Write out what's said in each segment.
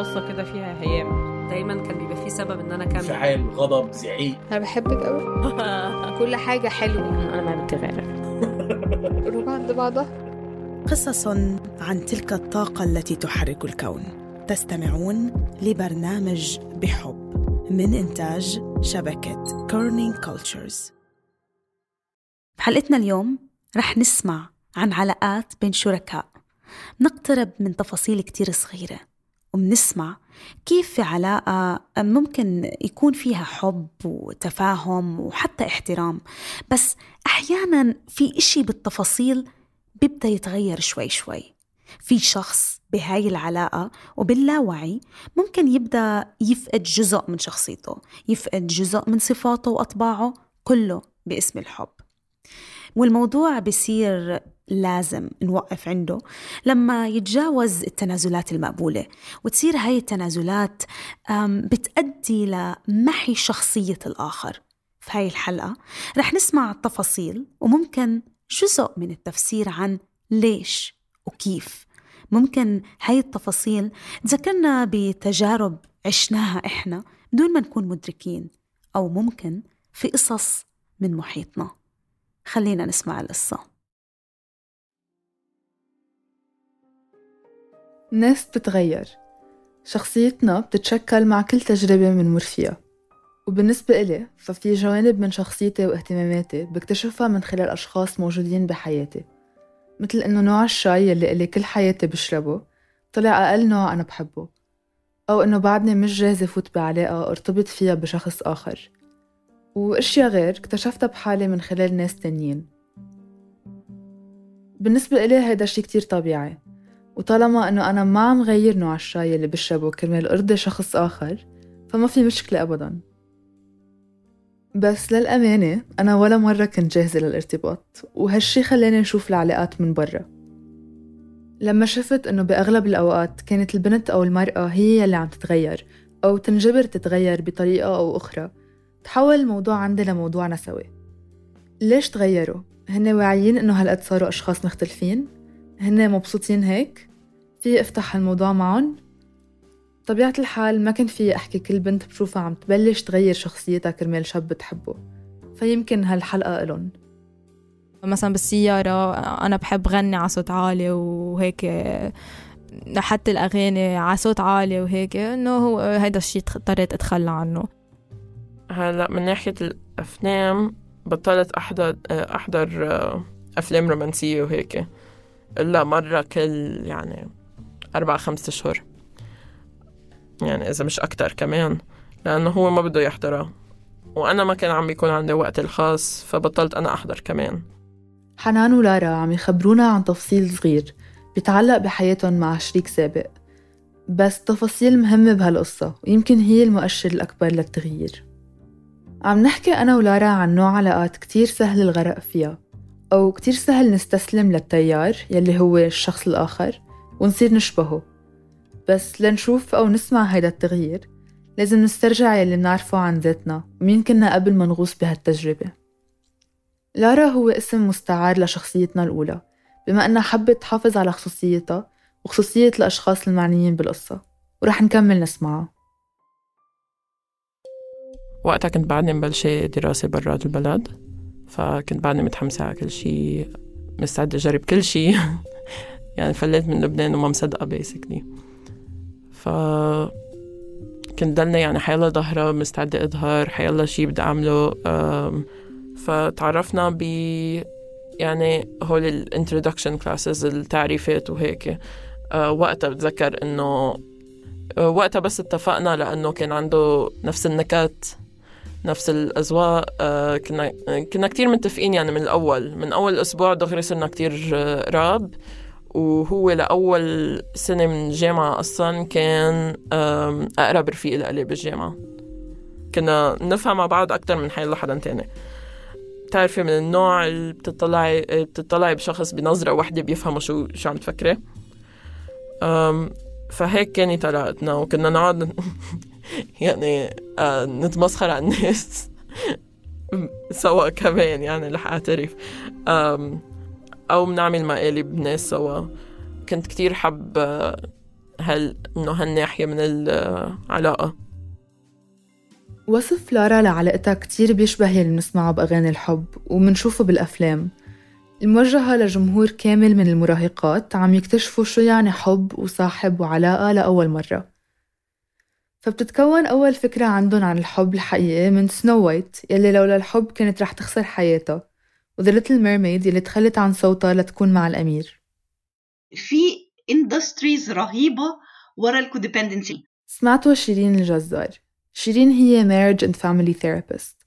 القصة كده فيها هيام. دايما كان بيبقى في سبب إن أنا أكمل. انفعال غضب زعيق. أنا بحبك قوي كل حاجة حلوة. أنا ما بتغير روح عند بعضها. قصص عن تلك الطاقة التي تحرك الكون. تستمعون لبرنامج بحب من إنتاج شبكة Kerning Cultures بحلقتنا اليوم رح نسمع عن علاقات بين شركاء. نقترب من تفاصيل كتير صغيرة. وبنسمع كيف في علاقة ممكن يكون فيها حب وتفاهم وحتى احترام. بس أحيانا في إشي بالتفاصيل بيبدأ يتغير شوي شوي. في شخص بهاي العلاقة وباللاوعي ممكن يبدأ يفقد جزء من شخصيته يفقد جزء من صفاته وأطباعه كله باسم الحب. والموضوع بصير لازم نوقف عنده لما يتجاوز التنازلات المقبولة. وتصير هاي التنازلات بتأدي لمحي شخصية الآخر. في هاي الحلقة رح نسمع التفاصيل وممكن جزء من التفسير عن ليش وكيف. ممكن هاي التفاصيل تذكرنا بتجارب عشناها إحنا بدون ما نكون مدركين أو ممكن في قصص من محيطنا. خلينا نسمع القصة. الناس بتتغير شخصيتنا بتتشكل مع كل تجربة بنمر فيها وبالنسبة إلي ففي جوانب من شخصيتي واهتماماتي بكتشفها من خلال أشخاص موجودين بحياتي. مثل إنه نوع الشاي اللي إلي كل حياتي بشربه طلع أقل نوع أنا بحبه. أو إنه بعدني مش جاهزة فوت بعلاقة أرتبط فيها بشخص آخر. وأشياء غير اكتشفتها بحالي من خلال ناس تانيين. بالنسبة إلي هيدا شي كتير طبيعي. وطالما إنه أنا ما عم غير نوع الشاي اللي بشربه كرمال أرضي شخص آخر فما في مشكلة أبدا بس للأمانة أنا ولا مرة كنت جاهزة للارتباط وهالشي خلاني نشوف العلاقات من برا لما شفت إنه بأغلب الأوقات كانت البنت أو المرأة هي اللي عم تتغير أو تنجبر تتغير بطريقة أو أخرى تحول الموضوع عندي لموضوع نسوي ليش تغيروا؟ هن واعيين إنه هالقد صاروا أشخاص مختلفين؟ هن مبسوطين هيك؟ في افتح هالموضوع معهم؟ طبيعة الحال ما كان في أحكي كل بنت بشوفها عم تبلش تغير شخصيتها كرمال شاب بتحبه فيمكن هالحلقة إلن مثلا بالسيارة أنا بحب غني على صوت عالي وهيك حتى الأغاني على صوت عالي وهيك إنه هو هيدا الشيء اضطريت أتخلى عنه. هلا من ناحية الأفلام بطلت أحضر أحضر أفلام رومانسية وهيك. إلا مرة كل يعني أربع خمسة أشهر يعني إذا مش أكتر كمان لأنه هو ما بده يحضرها وأنا ما كان عم بيكون عندي وقت الخاص فبطلت أنا أحضر كمان. حنان ولارا عم يخبرونا عن تفصيل صغير بيتعلق بحياتهم مع شريك سابق. بس تفاصيل مهمة بهالقصة ويمكن هي المؤشر الأكبر للتغيير. عم نحكي أنا ولارا عن نوع علاقات كتير سهل الغرق فيها أو كتير سهل نستسلم للتيار يلي هو الشخص الآخر. ونصير نشبهه. بس لنشوف أو نسمع هيدا التغيير لازم نسترجع يلي منعرفه عن ذاتنا ومين كنا قبل ما نغوص بهالتجربة. لارا هو اسم مستعار لشخصيتنا الأولى بما أنها حبت تحافظ على خصوصيتها وخصوصية الأشخاص المعنيين بالقصة ورح نكمل نسمعها. وقتها كنت بعدني مبلشة دراسة برات البلد فكنت بعدني متحمسة على كل شيء مستعدة أجرب كل شيء. يعني فليت من لبنان وما مصدقة بيسكلي ف كنت ضلنا يعني حيلا ظهرة مستعدة أظهر حيلا شي بدي أعمله. فتعرفنا ب يعني هول ال introduction classes التعريفات وهيك. أه وقتها بتذكر إنه وقتها بس اتفقنا لأنه كان عنده نفس النكات نفس الأذواق. أه كنا كنا كثير متفقين يعني من الأول. من أول أسبوع دغري صرنا كثير قراب وهو لأول سنة من الجامعة أصلا كان أقرب رفيق لإلي بالجامعة. كنا نفهم مع بعض أكتر من حي حدا تاني. بتعرفي من النوع اللي بتطلعي بتطلعي بشخص بنظرة واحدة بيفهموا شو شو عم تفكري. فهيك كانت علاقتنا. وكنا نقعد يعني آه نتمسخر على الناس. سوا كمان يعني رح أعترف أو بنعمل مقالب ناس سوا. كنت كتير حب هال إنه هالناحية من العلاقة. وصف لارا لعلاقتها كتير بيشبه يلي بنسمعه بأغاني الحب ومنشوفه بالأفلام. الموجهة لجمهور كامل من المراهقات عم يكتشفوا شو يعني حب وصاحب وعلاقة لأول مرة. فبتتكون أول فكرة عندهم عن الحب الحقيقي من سنو وايت يلي لولا الحب كانت رح تخسر حياتها. و The Little Mermaid يلي تخلت عن صوتها لتكون مع الأمير. في industries رهيبة ورا ال codependency سمعتوا شيرين الجزار. شيرين هي marriage and family therapist.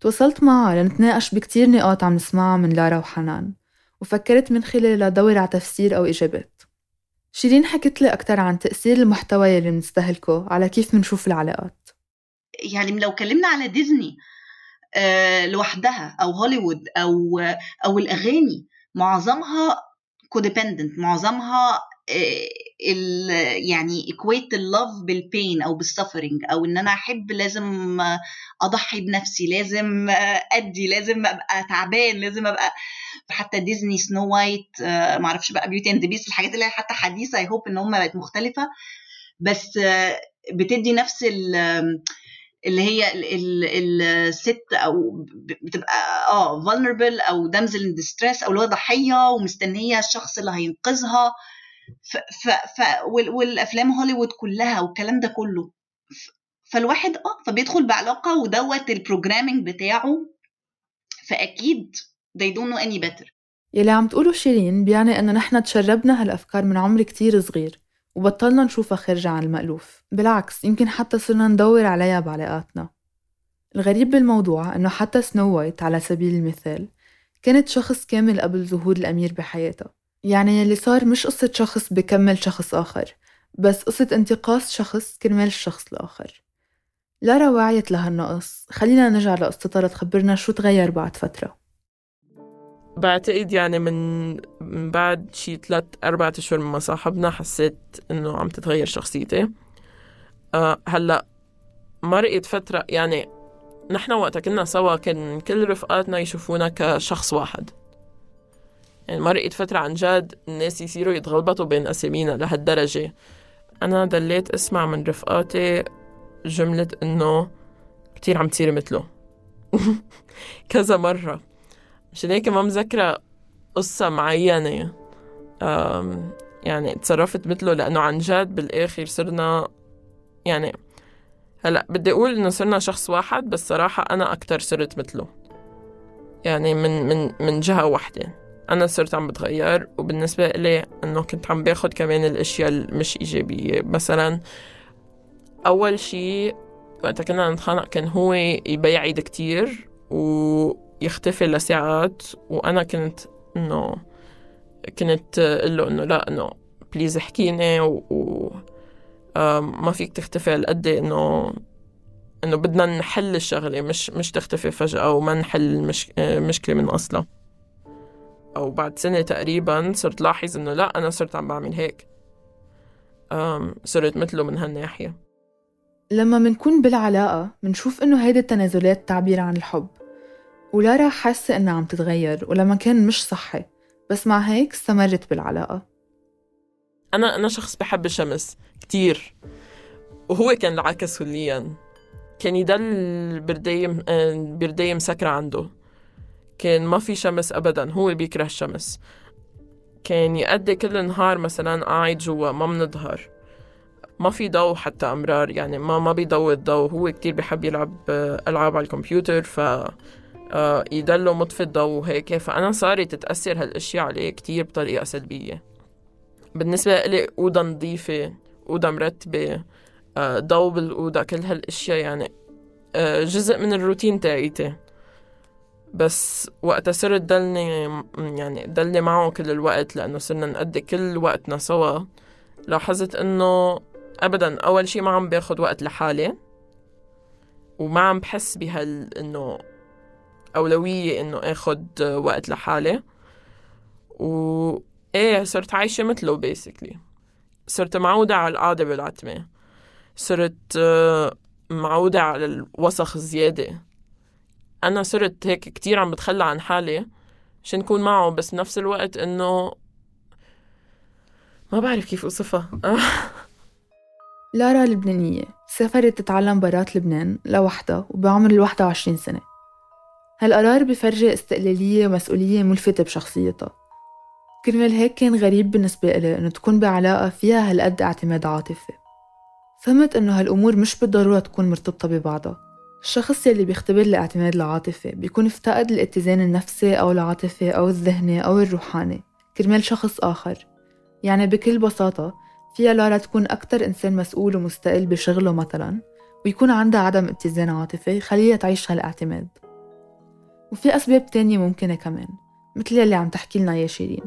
تواصلت معها لنتناقش بكتير نقاط عم نسمعها من لارا وحنان وفكرت من خلالها دور على تفسير أو إجابات. شيرين حكت لي أكتر عن تأثير المحتوى يلي بنستهلكه على كيف منشوف العلاقات. يعني لو كلمنا على ديزني لوحدها أو هوليوود أو أو الأغاني. معظمها codependent معظمها آه، يعني equate ال love بال pain أو بال suffering أو إن أنا أحب لازم أضحي بنفسي لازم أدي لازم أبقى تعبان لازم أبقى حتى ديزني Snow White آه، معرفش بقى Beauty and Beast الحاجات اللي هي حتى حديثة I hope إن هم بقت مختلفة. بس آه، بتدي نفس اللي هي ال- ال- الست أو بتبقى آه vulnerable أو damsel in distress أو اللي هو ضحية ومستنية الشخص اللي هينقذها. ف ف ف وال- والأفلام هوليوود كلها والكلام ده كله. فالواحد آه فبيدخل بعلاقة ودوت ال programming بتاعه. فأكيد they don't know any better. يلي عم تقوله شيرين بيعني إنه نحن تشربنا هالأفكار من عمر كتير صغير. وبطلنا نشوفها خارجة عن المألوف. بالعكس يمكن حتى صرنا ندور عليها بعلاقاتنا. الغريب بالموضوع إنه حتى سنو وايت على سبيل المثال كانت شخص كامل قبل ظهور الأمير بحياتها. يعني يلي صار مش قصة شخص بكمل شخص آخر بس قصة انتقاص شخص كرمال الشخص الآخر. لارا وعيت لهالنقص خلينا نرجع لقصتها لتخبرنا شو تغير بعد فترة. بعتقد يعني من بعد شي ثلاث أربعة أشهر من ما صاحبنا حسيت إنه عم تتغير شخصيتي. أه هلأ مرقت فترة يعني نحن وقتها كنا سوا كان كل رفقاتنا يشوفونا كشخص واحد. يعني مرقت فترة عن جد الناس يصيروا يتغلبطوا بين أسامينا لهالدرجة. أنا ضليت أسمع من رفقاتي جملة إنه كتير عم تصيري مثله. كذا مرة. مشان هيك ما مذكرة قصة معينة. يعني تصرفت مثله لأنه عن جد بالآخر صرنا يعني هلأ بدي أقول إنه صرنا شخص واحد بس صراحة أنا أكتر صرت مثله. يعني من من من جهة واحدة أنا صرت عم بتغير وبالنسبة إلي إنه كنت عم باخد كمان الأشياء المش إيجابية. مثلا أول شي وقتها كنا نتخانق كان هو يبيعيد كتير ويختفي لساعات وأنا كنت إنه كنت أقول له إنه لا إنه بليز احكيني و, و... آم، ما فيك تختفي هالقد إنه إنه بدنا نحل الشغلة مش مش تختفي فجأة وما نحل المش... آه، المشكلة من أصلها أو بعد سنة تقريبا صرت لاحظ إنه لا أنا صرت عم بعمل هيك. صرت مثله من هالناحية. لما منكون بالعلاقة منشوف إنه هيدي التنازلات تعبير عن الحب. ولارا حاسة إنها عم تتغير ولما كان مش صحي. بس مع هيك استمرت بالعلاقة. أنا أنا شخص بحب الشمس كتير. وهو كان العكس كليا. كان يضل برداية آه، برداية مسكرة عنده. كان ما في شمس أبدا هو بيكره الشمس. كان يقضي كل النهار مثلا قاعد جوا ما منظهر. ما في ضوء حتى أمرار يعني ما ما بيضوي الضوء. هو كتير بحب يلعب آه، ألعاب على الكمبيوتر ف آه، يضله مطفي الضوء وهيك. فأنا صارت تتأثر هالأشياء عليه كتير بطريقة سلبية. بالنسبة لي أوضة نظيفة أوضة مرتبة آه، ضوء بالأوضة كل هالأشياء يعني آه، جزء من الروتين تاعيتي. بس وقتها صرت ضلني يعني ضلني معه كل الوقت لأنه صرنا نقضي كل وقتنا سوا. لاحظت إنه أبدا أول شي ما عم باخد وقت لحالي وما عم بحس بهال إنه أولوية إنه آخد وقت لحالي. و إيه صرت عايشة مثله بيسكلي صرت معودة على القعدة بالعتمة. صرت آه، معودة على الوسخ الزيادة. أنا صرت هيك كتير عم بتخلى عن حالي عشان كون معه بس بنفس الوقت إنه ما بعرف كيف أوصفها. لارا لبنانية سافرت تتعلم برات لبنان لوحدها وبعمر ال 21 سنة. هالقرار بفرجي استقلالية ومسؤولية ملفتة بشخصيتها. كرمال هيك كان غريب بالنسبة إلي إنه تكون بعلاقة فيها هالقد اعتماد عاطفي. فهمت إنه هالأمور مش بالضرورة تكون مرتبطة ببعضها. الشخص يلي بيختبر الاعتماد العاطفي بيكون افتقد الاتزان النفسي أو العاطفي أو الذهني أو الروحاني. كرمال شخص آخر. يعني بكل بساطة فيها لارا تكون أكتر إنسان مسؤول ومستقل بشغله مثلا ويكون عندها عدم اتزان عاطفي خليها تعيش هالاعتماد. وفي أسباب تانية ممكنة كمان مثل يلي عم تحكي لنا يا شيرين.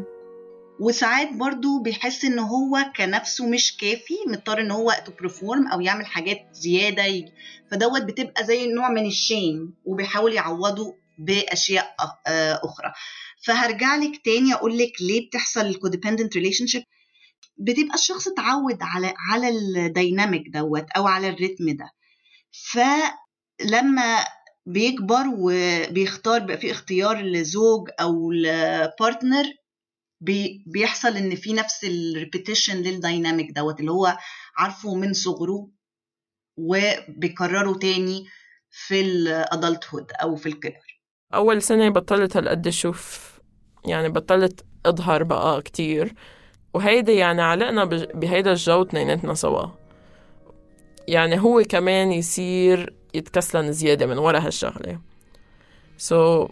وساعات برضو بيحس إن هو كنفسه مش كافي مضطر إن هو to perform أو يعمل حاجات زيادة. فدوت بتبقى زي نوع من ال shame وبيحاول يعوضه بأشياء آه، أخرى. فهرجع لك تاني أقول لك ليه بتحصل ال codependent relationship بتبقى الشخص اتعود على على ال dynamic دوت أو على ال rhythm ده. فلما بيكبر وبيختار بقى في اختيار لزوج أو ل partner بي بيحصل إن في نفس ال repetition لل dynamic دوت اللي هو عارفه من صغره وبيكرره تاني في ال adulthood أو في الكبر. أول سنة بطلت هالقد أشوف يعني بطلت أظهر بقى كتير. وهيدي يعني علقنا بهيدا الجو اثنيناتنا سوا. يعني هو كمان يصير يتكسلن زيادة من ورا هالشغلة. سو so,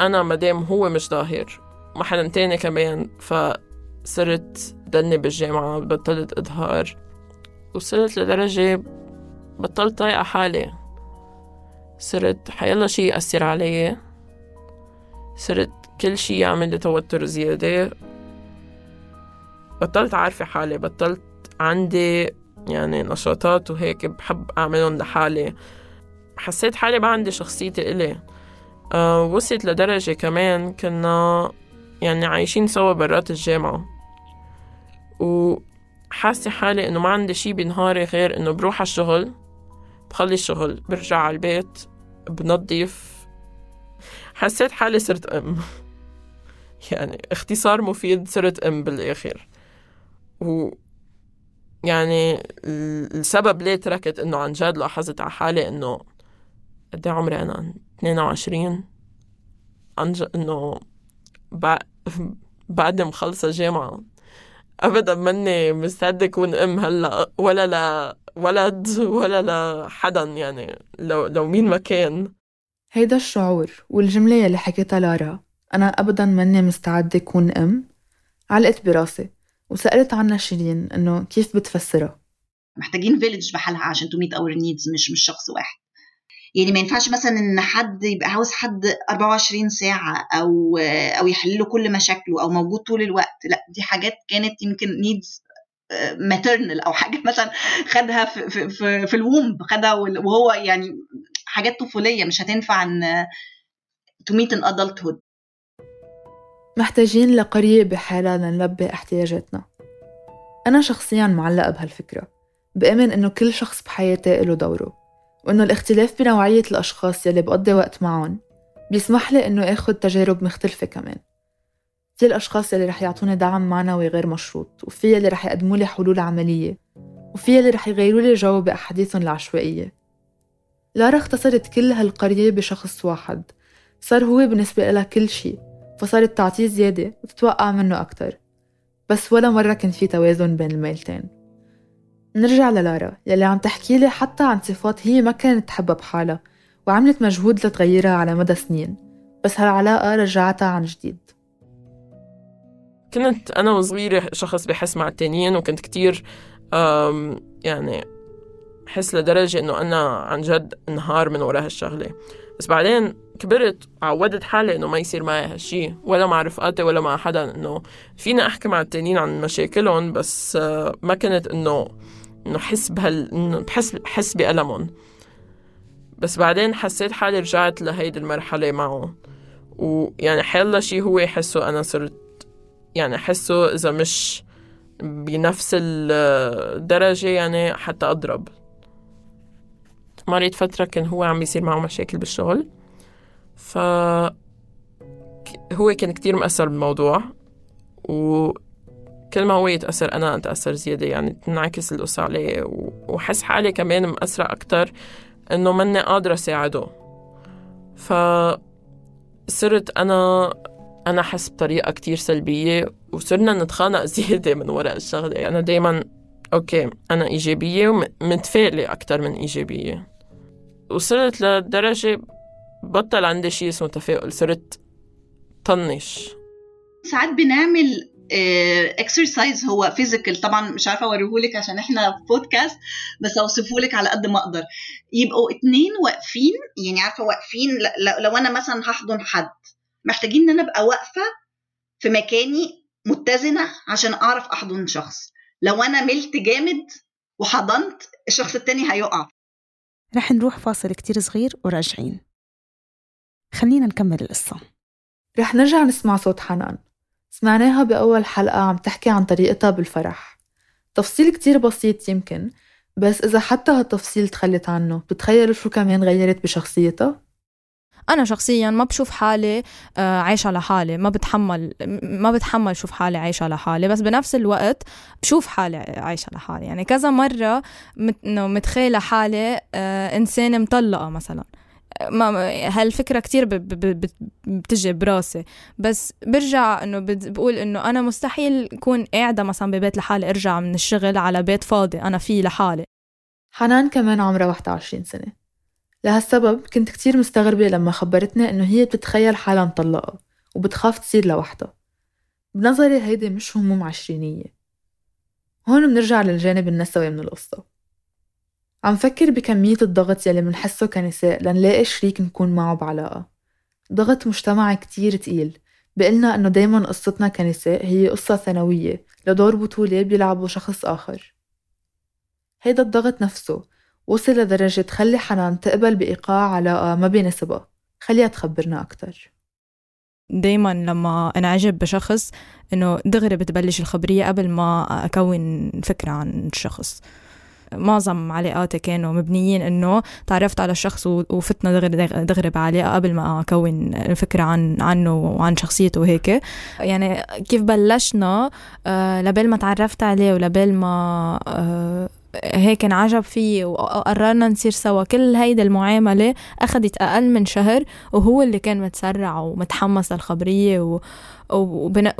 أنا مدام هو مش ظاهر ما حدا تاني كمان فصرت دني بالجامعة بطلت إظهار وصلت لدرجة بطلت طايقة حالي. صرت حيلا شي يأثر علي صرت كل شي يعمل لي توتر زيادة. بطلت عارفة حالي بطلت عندي يعني نشاطات وهيك بحب أعملهم لحالي. حسيت حالي ما عندي شخصيتي إلي. أه وصلت لدرجة كمان كنا يعني عايشين سوا برات الجامعة. وحاسة حالي إنه ما عندي شي بنهاري غير إنه بروح على الشغل بخلي الشغل برجع على البيت بنظف. حسيت حالي صرت أم. يعني اختصار مفيد صرت أم بالآخر. و يعني السبب ليه تركت إنه عن جد لاحظت على حالي إنه قد إيه عمري أنا؟ 22 عن جد إنه بعد مخلصة جامعة. ابدا ماني مستعدة اكون أم هلأ ولا لولد ولا لحدا يعني لو لو مين ما كان. هيدا الشعور والجملة يلي حكيتها لارا أنا أبدا ماني مستعدة أكون أم علقت براسي. وسألت عنها شيرين إنه كيف بتفسرها؟ محتاجين village بحالها عشان to meet our needs مش مش شخص واحد. يعني ما ينفعش مثلا إن حد يبقى عاوز حد 24 ساعة أو أو يحل له كل مشاكله أو موجود طول الوقت. لا دي حاجات كانت يمكن needs maternal أو حاجة مثلا خدها في في في, في ال womb خدها وهو يعني حاجات طفولية مش هتنفع إن to meet an adult محتاجين لقرية بحالها لنلبي احتياجاتنا. أنا شخصيا معلقة بهالفكرة بأمن إنه كل شخص بحياتي له دوره وإنه الاختلاف بنوعية الأشخاص يلي بقضي وقت معهم بيسمح لي إنه آخد تجارب مختلفة كمان. في الأشخاص يلي رح يعطوني دعم معنوي غير مشروط وفي يلي رح يقدموا لي حلول عملية وفي يلي رح يغيروا لي جو بأحاديثهم العشوائية. لارا اختصرت كل هالقرية بشخص واحد صار هو بالنسبة لها كل شي. فصارت تعطيه زيادة وتتوقع منه أكتر. بس ولا مرة كان في توازن بين الميلتين. نرجع للارا يلي عم تحكي لي حتى عن صفات هي ما كانت تحبها بحالها وعملت مجهود لتغيرها على مدى سنين. بس هالعلاقة رجعتها عن جديد. كنت أنا وصغيرة شخص بحس مع التانيين وكنت كتير يعني حس لدرجة إنه أنا عن جد انهار من ورا هالشغلة. بس بعدين كبرت عودت حالي إنه ما يصير معي هالشي. ولا مع رفقاتي ولا مع حدا إنه فينا أحكي مع التانيين عن مشاكلهم بس آه، ما كنت إنه إنه حس بهال إنه بحس بحس بألمهم. بس بعدين حسيت حالي رجعت لهيدي المرحلة معهم. ويعني حيلا شي هو يحسه أنا صرت يعني أحسه إذا مش بنفس الدرجة يعني حتى أضرب. مريت فترة كان هو عم يصير معه مشاكل بالشغل. ف هو كان كتير مأثر بالموضوع و كل ما هو يتأثر أنا أتأثر زيادة يعني تنعكس القصة عليه وحس حالي كمان مأثرة أكتر إنه مني قادرة ساعده فصرت أنا أنا حس بطريقة كتير سلبية وصرنا نتخانق زيادة من وراء الشغلة. يعني أنا دايما okay أنا إيجابية ومتفائلة أكتر من إيجابية. وصلت لدرجة بطل عندي شيء اسمه تفاؤل صرت طنش. ساعات بنعمل exercise هو physical طبعا مش عارفة أوريهولك عشان إحنا في بودكاست بس أوصفهولك على قد ما أقدر. يبقوا اتنين واقفين يعني عارفة واقفين لو أنا مثلا هحضن حد محتاجين إن أنا أبقى واقفة في مكاني متزنة عشان أعرف أحضن شخص. لو أنا ملت جامد وحضنت الشخص التاني هيقع. رح نروح فاصل كتير صغير وراجعين خلينا نكمل القصة. رح نرجع نسمع صوت حنان. سمعناها بأول حلقة عم تحكي عن طريقتها بالفرح. تفصيل كتير بسيط يمكن بس إذا حتى هالتفصيل تخلت عنه بتتخيلوا شو كمان غيرت بشخصيتها؟ أنا شخصيا ما بشوف حالي آه، عايشة لحالي ما بتحمل ما بتحمل شوف حالي عايشة لحالي بس بنفس الوقت بشوف حالي عايشة لحالي. يعني كذا مرة إنه متخيلة حالي آه، انسانه مطلقة مثلا. ما هالفكرة كتير بتجي براسي. بس برجع إنه بقول إنه أنا مستحيل اكون قاعدة مثلا ببيت لحالي أرجع من الشغل على بيت فاضي أنا فيه لحالي. حنان كمان عمرها 21 سنة. لهالسبب كنت كتير مستغربة لما خبرتني إنه هي بتتخيل حالها مطلقة وبتخاف تصير لوحدها. بنظري هيدي مش هموم عشرينية. هون بنرجع للجانب النسوي من القصة. عم فكر بكمية الضغط يلي منحسه كنساء لنلاقي شريك نكون معه بعلاقة. ضغط مجتمعي كتير تقيل. بقلنا إنه دايما قصتنا كنساء هي قصة ثانوية لدور بطولة بيلعبه شخص آخر. هيدا الضغط نفسه وصل لدرجة تخلي حنان تقبل بإيقاع علاقة ما بيناسبها. خليها تخبرنا أكتر. دايما لما أنعجب بشخص إنه دغري بتبلش الخبرية قبل ما أكون فكرة عن الشخص معظم علاقاتي كانوا مبنيين إنه تعرفت على الشخص وفتنا دغري دغري بعلاقة قبل ما أكون فكره عن عنه وعن شخصيته وهيك. يعني كيف بلشنا؟ آه لبال ما تعرفت عليه ولبال ما آه هيك انعجب فيي وقررنا نصير سوا. كل هيدا المعاملة أخذت أقل من شهر وهو اللي كان متسرع ومتحمس للخبرية و... وبن...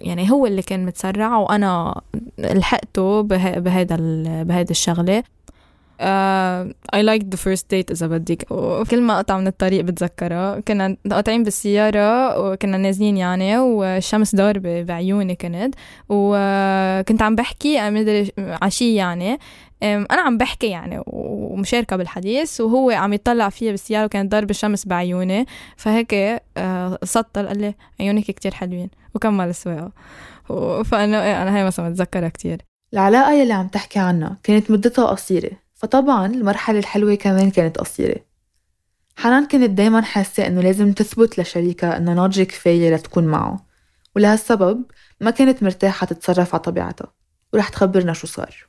يعني هو اللي كان متسرع وأنا لحقته به... بهيدا ال... I liked the first date إذا بدك. وكل ما قطع من الطريق بتذكرها كنا قاطعين بالسيارة وكنا نازلين يعني والشمس ضاربة بعيوني كنت. وكنت عم بحكي مدري عشي يعني. أنا عم بحكي يعني ومشاركة بالحديث وهو عم يطلع فيها بالسيارة وكانت ضاربة الشمس بعيوني. فهيك سطل قال لي عيونك كتير حلوين وكمل السواقة. فأنا أنا هاي مثلا بتذكرها كتير. العلاقة يلي عم تحكي عنها كانت مدتها قصيرة. فطبعا المرحلة الحلوة كمان كانت قصيرة. حنان كانت دايما حاسة إنه لازم تثبت لشريكها إنها ناضجة كفاية لتكون معه ولهالسبب ما كانت مرتاحة تتصرف على طبيعتها ورح تخبرنا شو صار.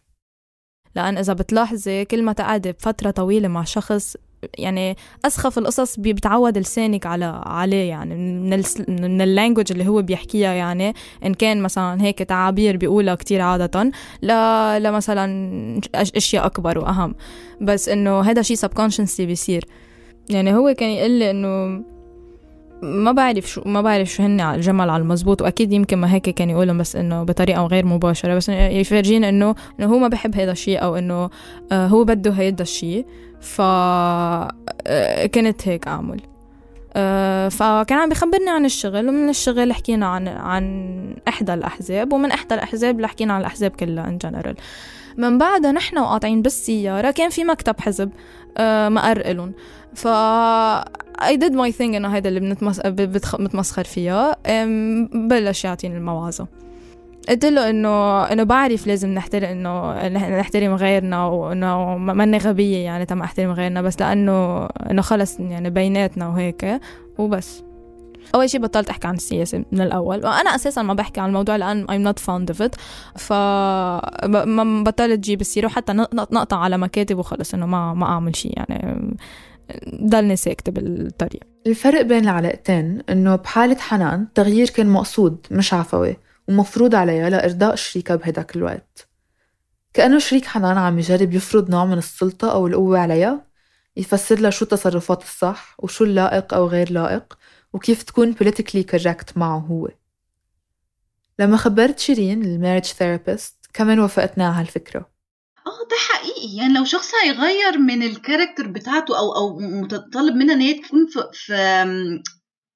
لأن إذا بتلاحظي كل ما تقعدي بفترة طويلة مع شخص يعني أسخف القصص بتعود لسانك على عليه يعني من ال من ال language اللي هو بيحكيها يعني إن كان مثلا هيك تعابير بيقولها كتير عادة لا لمثلا أشياء أكبر وأهم. بس إنه هذا شيء subconsciously بيصير. يعني هو كان يقول لي إنه ما بعرف شو ما بعرف شو هن الجمل على المزبوط وأكيد يمكن ما هيك كان يقولهم بس إنه بطريقة غير مباشرة بس يفرجينا انه إنه هو ما بحب هذا الشيء أو إنه آه، هو بده هيدا الشيء فكنت آه، هيك أعمل. آه، فكان عم بخبرني عن الشغل ومن الشغل حكينا عن عن إحدى الأحزاب ومن إحدى الأحزاب حكينا عن الأحزاب كلها إن جنرال من بعدها نحن وقاطعين بالسيارة كان في مكتب حزب. مقر إلهم ف I did my thing إنه هيدا اللي بنتمسخر فيها. بلش يعطيني الموعظة قلت له إنه إنه بعرف لازم نحترم إنه نحترم غيرنا وانه ماني غبية يعني تم أحترم غيرنا بس لأنه إنه خلص يعني بيناتنا وهيك وبس. أول شيء بطلت أحكي عن السياسة من الأول وأنا أساسا ما بحكي عن الموضوع لأن I'm not fond of it. ف بطلت جيب السيرة وحتى نقطع على مكاتب وخلص إنه ما ما أعمل شيء يعني. ضلني ساكتة بالطريق. الفرق بين العلاقتين إنه بحالة حنان التغيير كان مقصود مش عفوي ومفروض عليها لإرضاء شريكها بهداك الوقت. كأنه شريك حنان عم يجرب يفرض نوع من السلطة أو القوة عليها يفسر لها شو التصرفات الصح وشو اللائق أو غير لائق. وكيف تكون politically correct معه هو. لما خبرت شيرين ال marriage therapist كمان وافقتنا على هالفكرة. آه ده حقيقي. يعني لو شخص هيغير من ال character بتاعته أو أو متطلب منها إن هي تكون في, في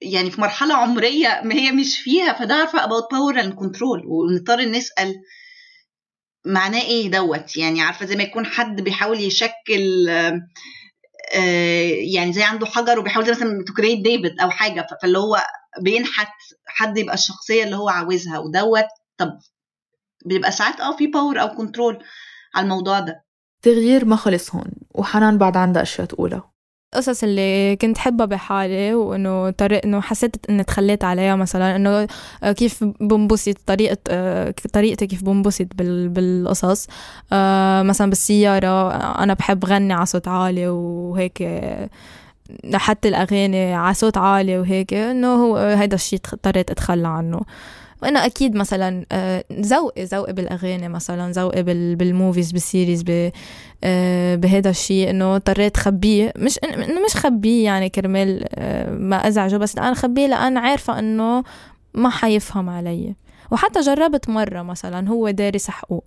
يعني في مرحلة عمرية ما هي مش فيها فده عارفة about power and control. ونضطر نسأل معناه إيه دوت. يعني عارفة زي ما يكون حد بيحاول يشكل يعني زي عنده حجر وبيحاول مثلا ت create ديفيد أو حاجة فاللي هو بينحت حد يبقى الشخصية اللي هو عاوزها ودوت طب بيبقى ساعات آه في power أو control على الموضوع ده. تغيير ما خلص هون وحنان بعد عندها أشياء تقولها. القصص اللي كنت حبها بحالي وإنه طريق إنه حسيت إني تخليت عليها مثلا إنه كيف بنبسط طريقة آه، طريقتي كيف بنبسط بالقصص. آه، مثلا بالسيارة أنا بحب غني على صوت عالي وهيك حتى الأغاني على صوت عالي وهيك إنه هو هيدا الشيء اضطريت أتخلى عنه. وأنا أكيد مثلا آه، ذوقي ذوقي بالأغاني مثلا ذوقي بال movies بال series آه، بهذا الشيء إنه اضطريت خبيه. مش إنه مش خبيه يعني كرمال آه، ما أزعجه بس أنا خبيه لأن عارفة إنه ما حيفهم علي. وحتى جربت مرة مثلا هو دارس حقوق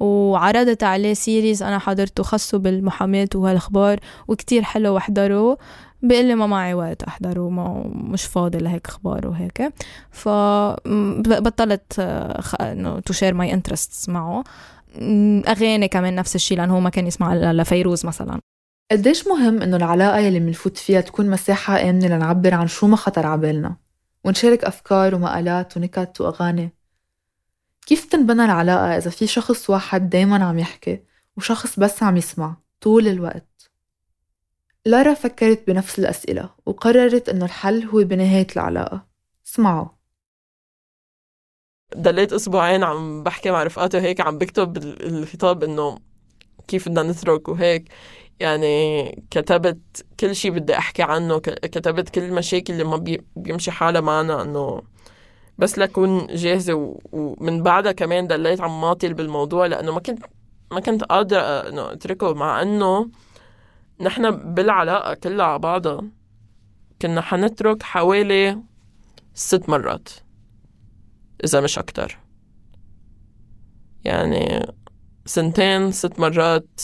وعرضت عليه series أنا حضرته خصه بالمحاماة وهالأخبار وكتير حلو واحضره بيقول لي ما معي وقت أحضره ما مش فاضي لهيك أخبار وهيك. فبطلت إنه to share my interests معه. أغاني كمان نفس الشيء لأنه هو ما كان يسمع لفيروز مثلا. قديش مهم إنه العلاقة يلي بنفوت فيها تكون مساحة آمنة لنعبر عن شو ما خطر عبالنا ونشارك أفكار ومقالات ونكت وأغاني؟ كيف تنبنى العلاقة إذا في شخص واحد دايما عم يحكي وشخص بس عم يسمع طول الوقت؟ لارا فكرت بنفس الأسئلة وقررت إنه الحل هو بنهاية العلاقة. اسمعوا. ضليت أسبوعين عم بحكي مع رفقاتي وهيك عم بكتب الخطاب إنه كيف بدنا نترك وهيك. يعني كتبت كل شيء بدي أحكي عنه كتبت كل المشاكل اللي ما بيمشي حالها معنا إنه بس لكون جاهزة ومن بعدها كمان ضليت عم ماطل بالموضوع لأنه ما كنت ما كنت قادرة إنه أتركه مع إنه نحن بالعلاقة كلها على بعضها كنا حنترك حوالي ست مرات إذا مش أكتر. يعني سنتين ست مرات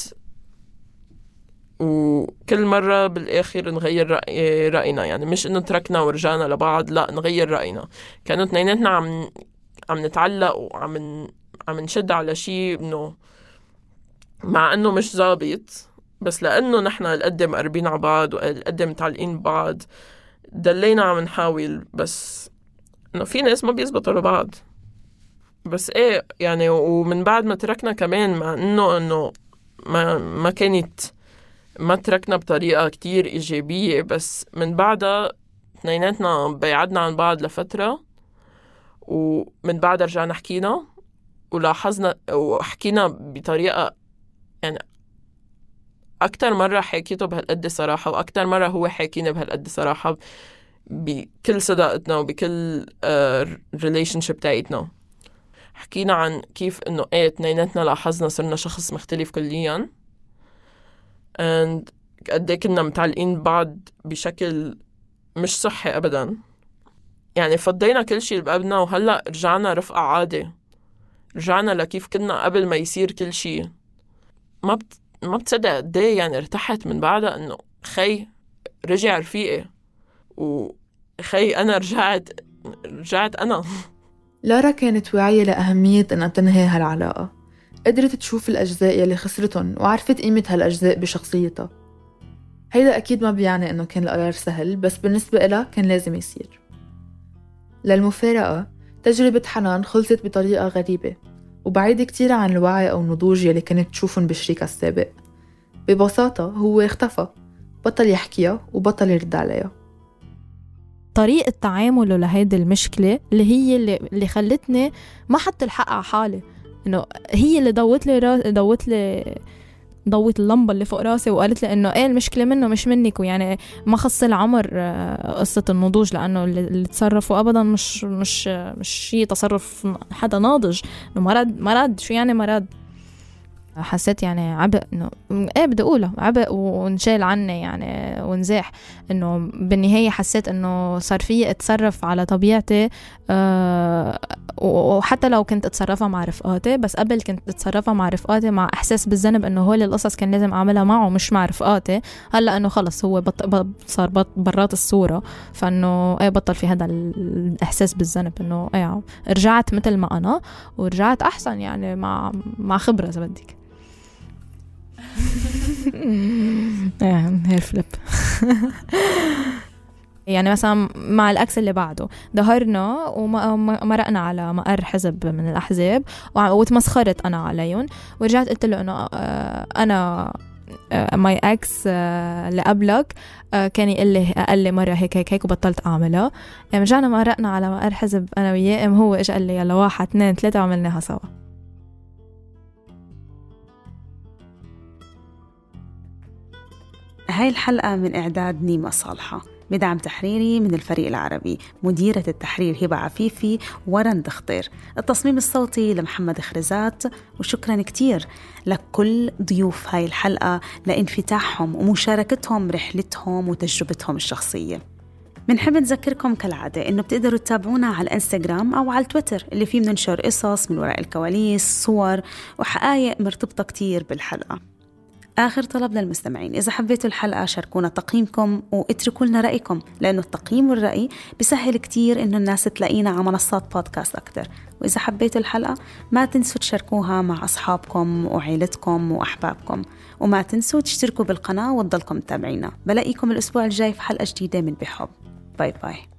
وكل مرة بالآخر نغير رأي رأينا. يعني مش إنه تركنا ورجعنا لبعض لا نغير رأينا. كانوا اثنيناتنا عم عم نتعلق وعم عم نشد على شيء إنه مع إنه مش ظابط. بس لأنه نحن القد مقربين على بعض والقد متعلقين ببعض دلينا عم نحاول بس إنه في ناس ما بيزبطوا لبعض. بس إيه يعني ومن بعد ما تركنا كمان مع إنه إنه ما ما كانت ما تركنا بطريقة كتير إيجابية بس من بعدها اثنيناتنا بعدنا عن بعض لفترة ومن بعدها رجعنا حكينا ولاحظنا وحكينا بطريقة يعني أكتر مرة حكيته بهالقد صراحة وأكتر مرة هو حاكينا بهالقد صراحة بكل صداقتنا وبكل relationship تاعتنا حكينا عن كيف إنه إيه اتنيناتنا لاحظنا صرنا شخص مختلف كليا. And قد إيه كنا متعلقين ببعض بشكل مش صحي ابدا. يعني فضينا كل شيء بقلبنا وهلأ رجعنا رفقة عادي رجعنا لكيف كنا قبل ما يصير كل شيء ما بت... ما بتصدق قد إيه يعني ارتحت من بعدها إنه خي رجع رفيقي وخي أنا رجعت رجعت أنا. لارا كانت واعية لأهمية إنها تنهي هالعلاقة. قدرت تشوف الأجزاء يلي خسرتهم وعرفت قيمة هالأجزاء بشخصيتها. هيدا أكيد ما بيعني إنه كان القرار سهل بس بالنسبة إلها كان لازم يصير. للمفارقة تجربة حنان خلصت بطريقة غريبة. وبعيد كتير عن الوعي أو النضوج يلي كانت تشوفهم بشريكها السابق. ببساطة هو اختفى بطل يحكيها وبطل يرد عليها. طريقة تعامله لهيدي المشكلة اللي هي اللي, اللي خلتني ما حط الحق على حالي. إنه هي اللي ضوت لي ضوت لي ضوت اللمبة اللي فوق راسي وقالت لي إنه إيه المشكلة منه مش منك ويعني ما خص العمر آه، قصة النضوج لأنه اللي تصرفوا أبدا مش مش مش شيء تصرف حدا ناضج إنه مرض مرض شو يعني مرض؟ حسيت يعني عبء إنه إيه بدي اقولها عبء ونشال عني يعني ونزاح إنه بالنهاية حسيت إنه صار في أتصرف على طبيعتي أه وحتى لو كنت أتصرفها مع رفقاتي بس قبل كنت أتصرفها مع رفقاتي مع إحساس بالذنب إنه هول القصص كان لازم أعملها معه مش مع رفقاتي. هلأ إنه خلص هو بط... صار بط... برات الصورة. فإنه إيه بطل في هذا الإحساس بالذنب إنه إيه رجعت مثل ما أنا ورجعت أحسن يعني مع مع خبرة إذا بدك. هير فليب يعني مثلا مع ال ex اللي بعده ظهرنا ومرقنا على مقر حزب من الأحزاب وتمسخرت أنا عليهم ورجعت قلت له إنه آه، أنا my آه، ex آه، اللي قبلك كان يقول لي لي مرة هيك هيك هيك وبطلت أعملها. يعني رجعنا مرقنا على مقر حزب أنا وياه هو اجى قال لي يلا واحد اثنين ثلاثة وعملناها سوا. هاي الحلقة من إعداد نيمة صالحة بدعم تحريري من الفريق العربي مديرة التحرير هبة عفيفي ورند خطير التصميم الصوتي لمحمد خرزات وشكرا كتير لكل ضيوف هاي الحلقة لانفتاحهم ومشاركتهم رحلتهم وتجربتهم الشخصية. بنحب نذكركم كالعادة إنه بتقدروا تتابعونا على الإنستغرام أو على التويتر اللي فيه بننشر قصص من وراء الكواليس صور وحقائق مرتبطة كتير بالحلقة. آخر طلب للمستمعين. إذا حبيتوا الحلقة شاركونا تقييمكم واتركوا لنا رأيكم لأنه التقييم والرأي بيسهل كتير إنه الناس تلاقينا على منصات بودكاست أكتر. وإذا حبيتوا الحلقة ما تنسوا تشاركوها مع أصحابكم وعيلتكم وأحبابكم. وما تنسوا تشتركوا بالقناة وتضلكم متابعينا. بلاقيكم الأسبوع الجاي في حلقة جديدة من بحب. باي باي.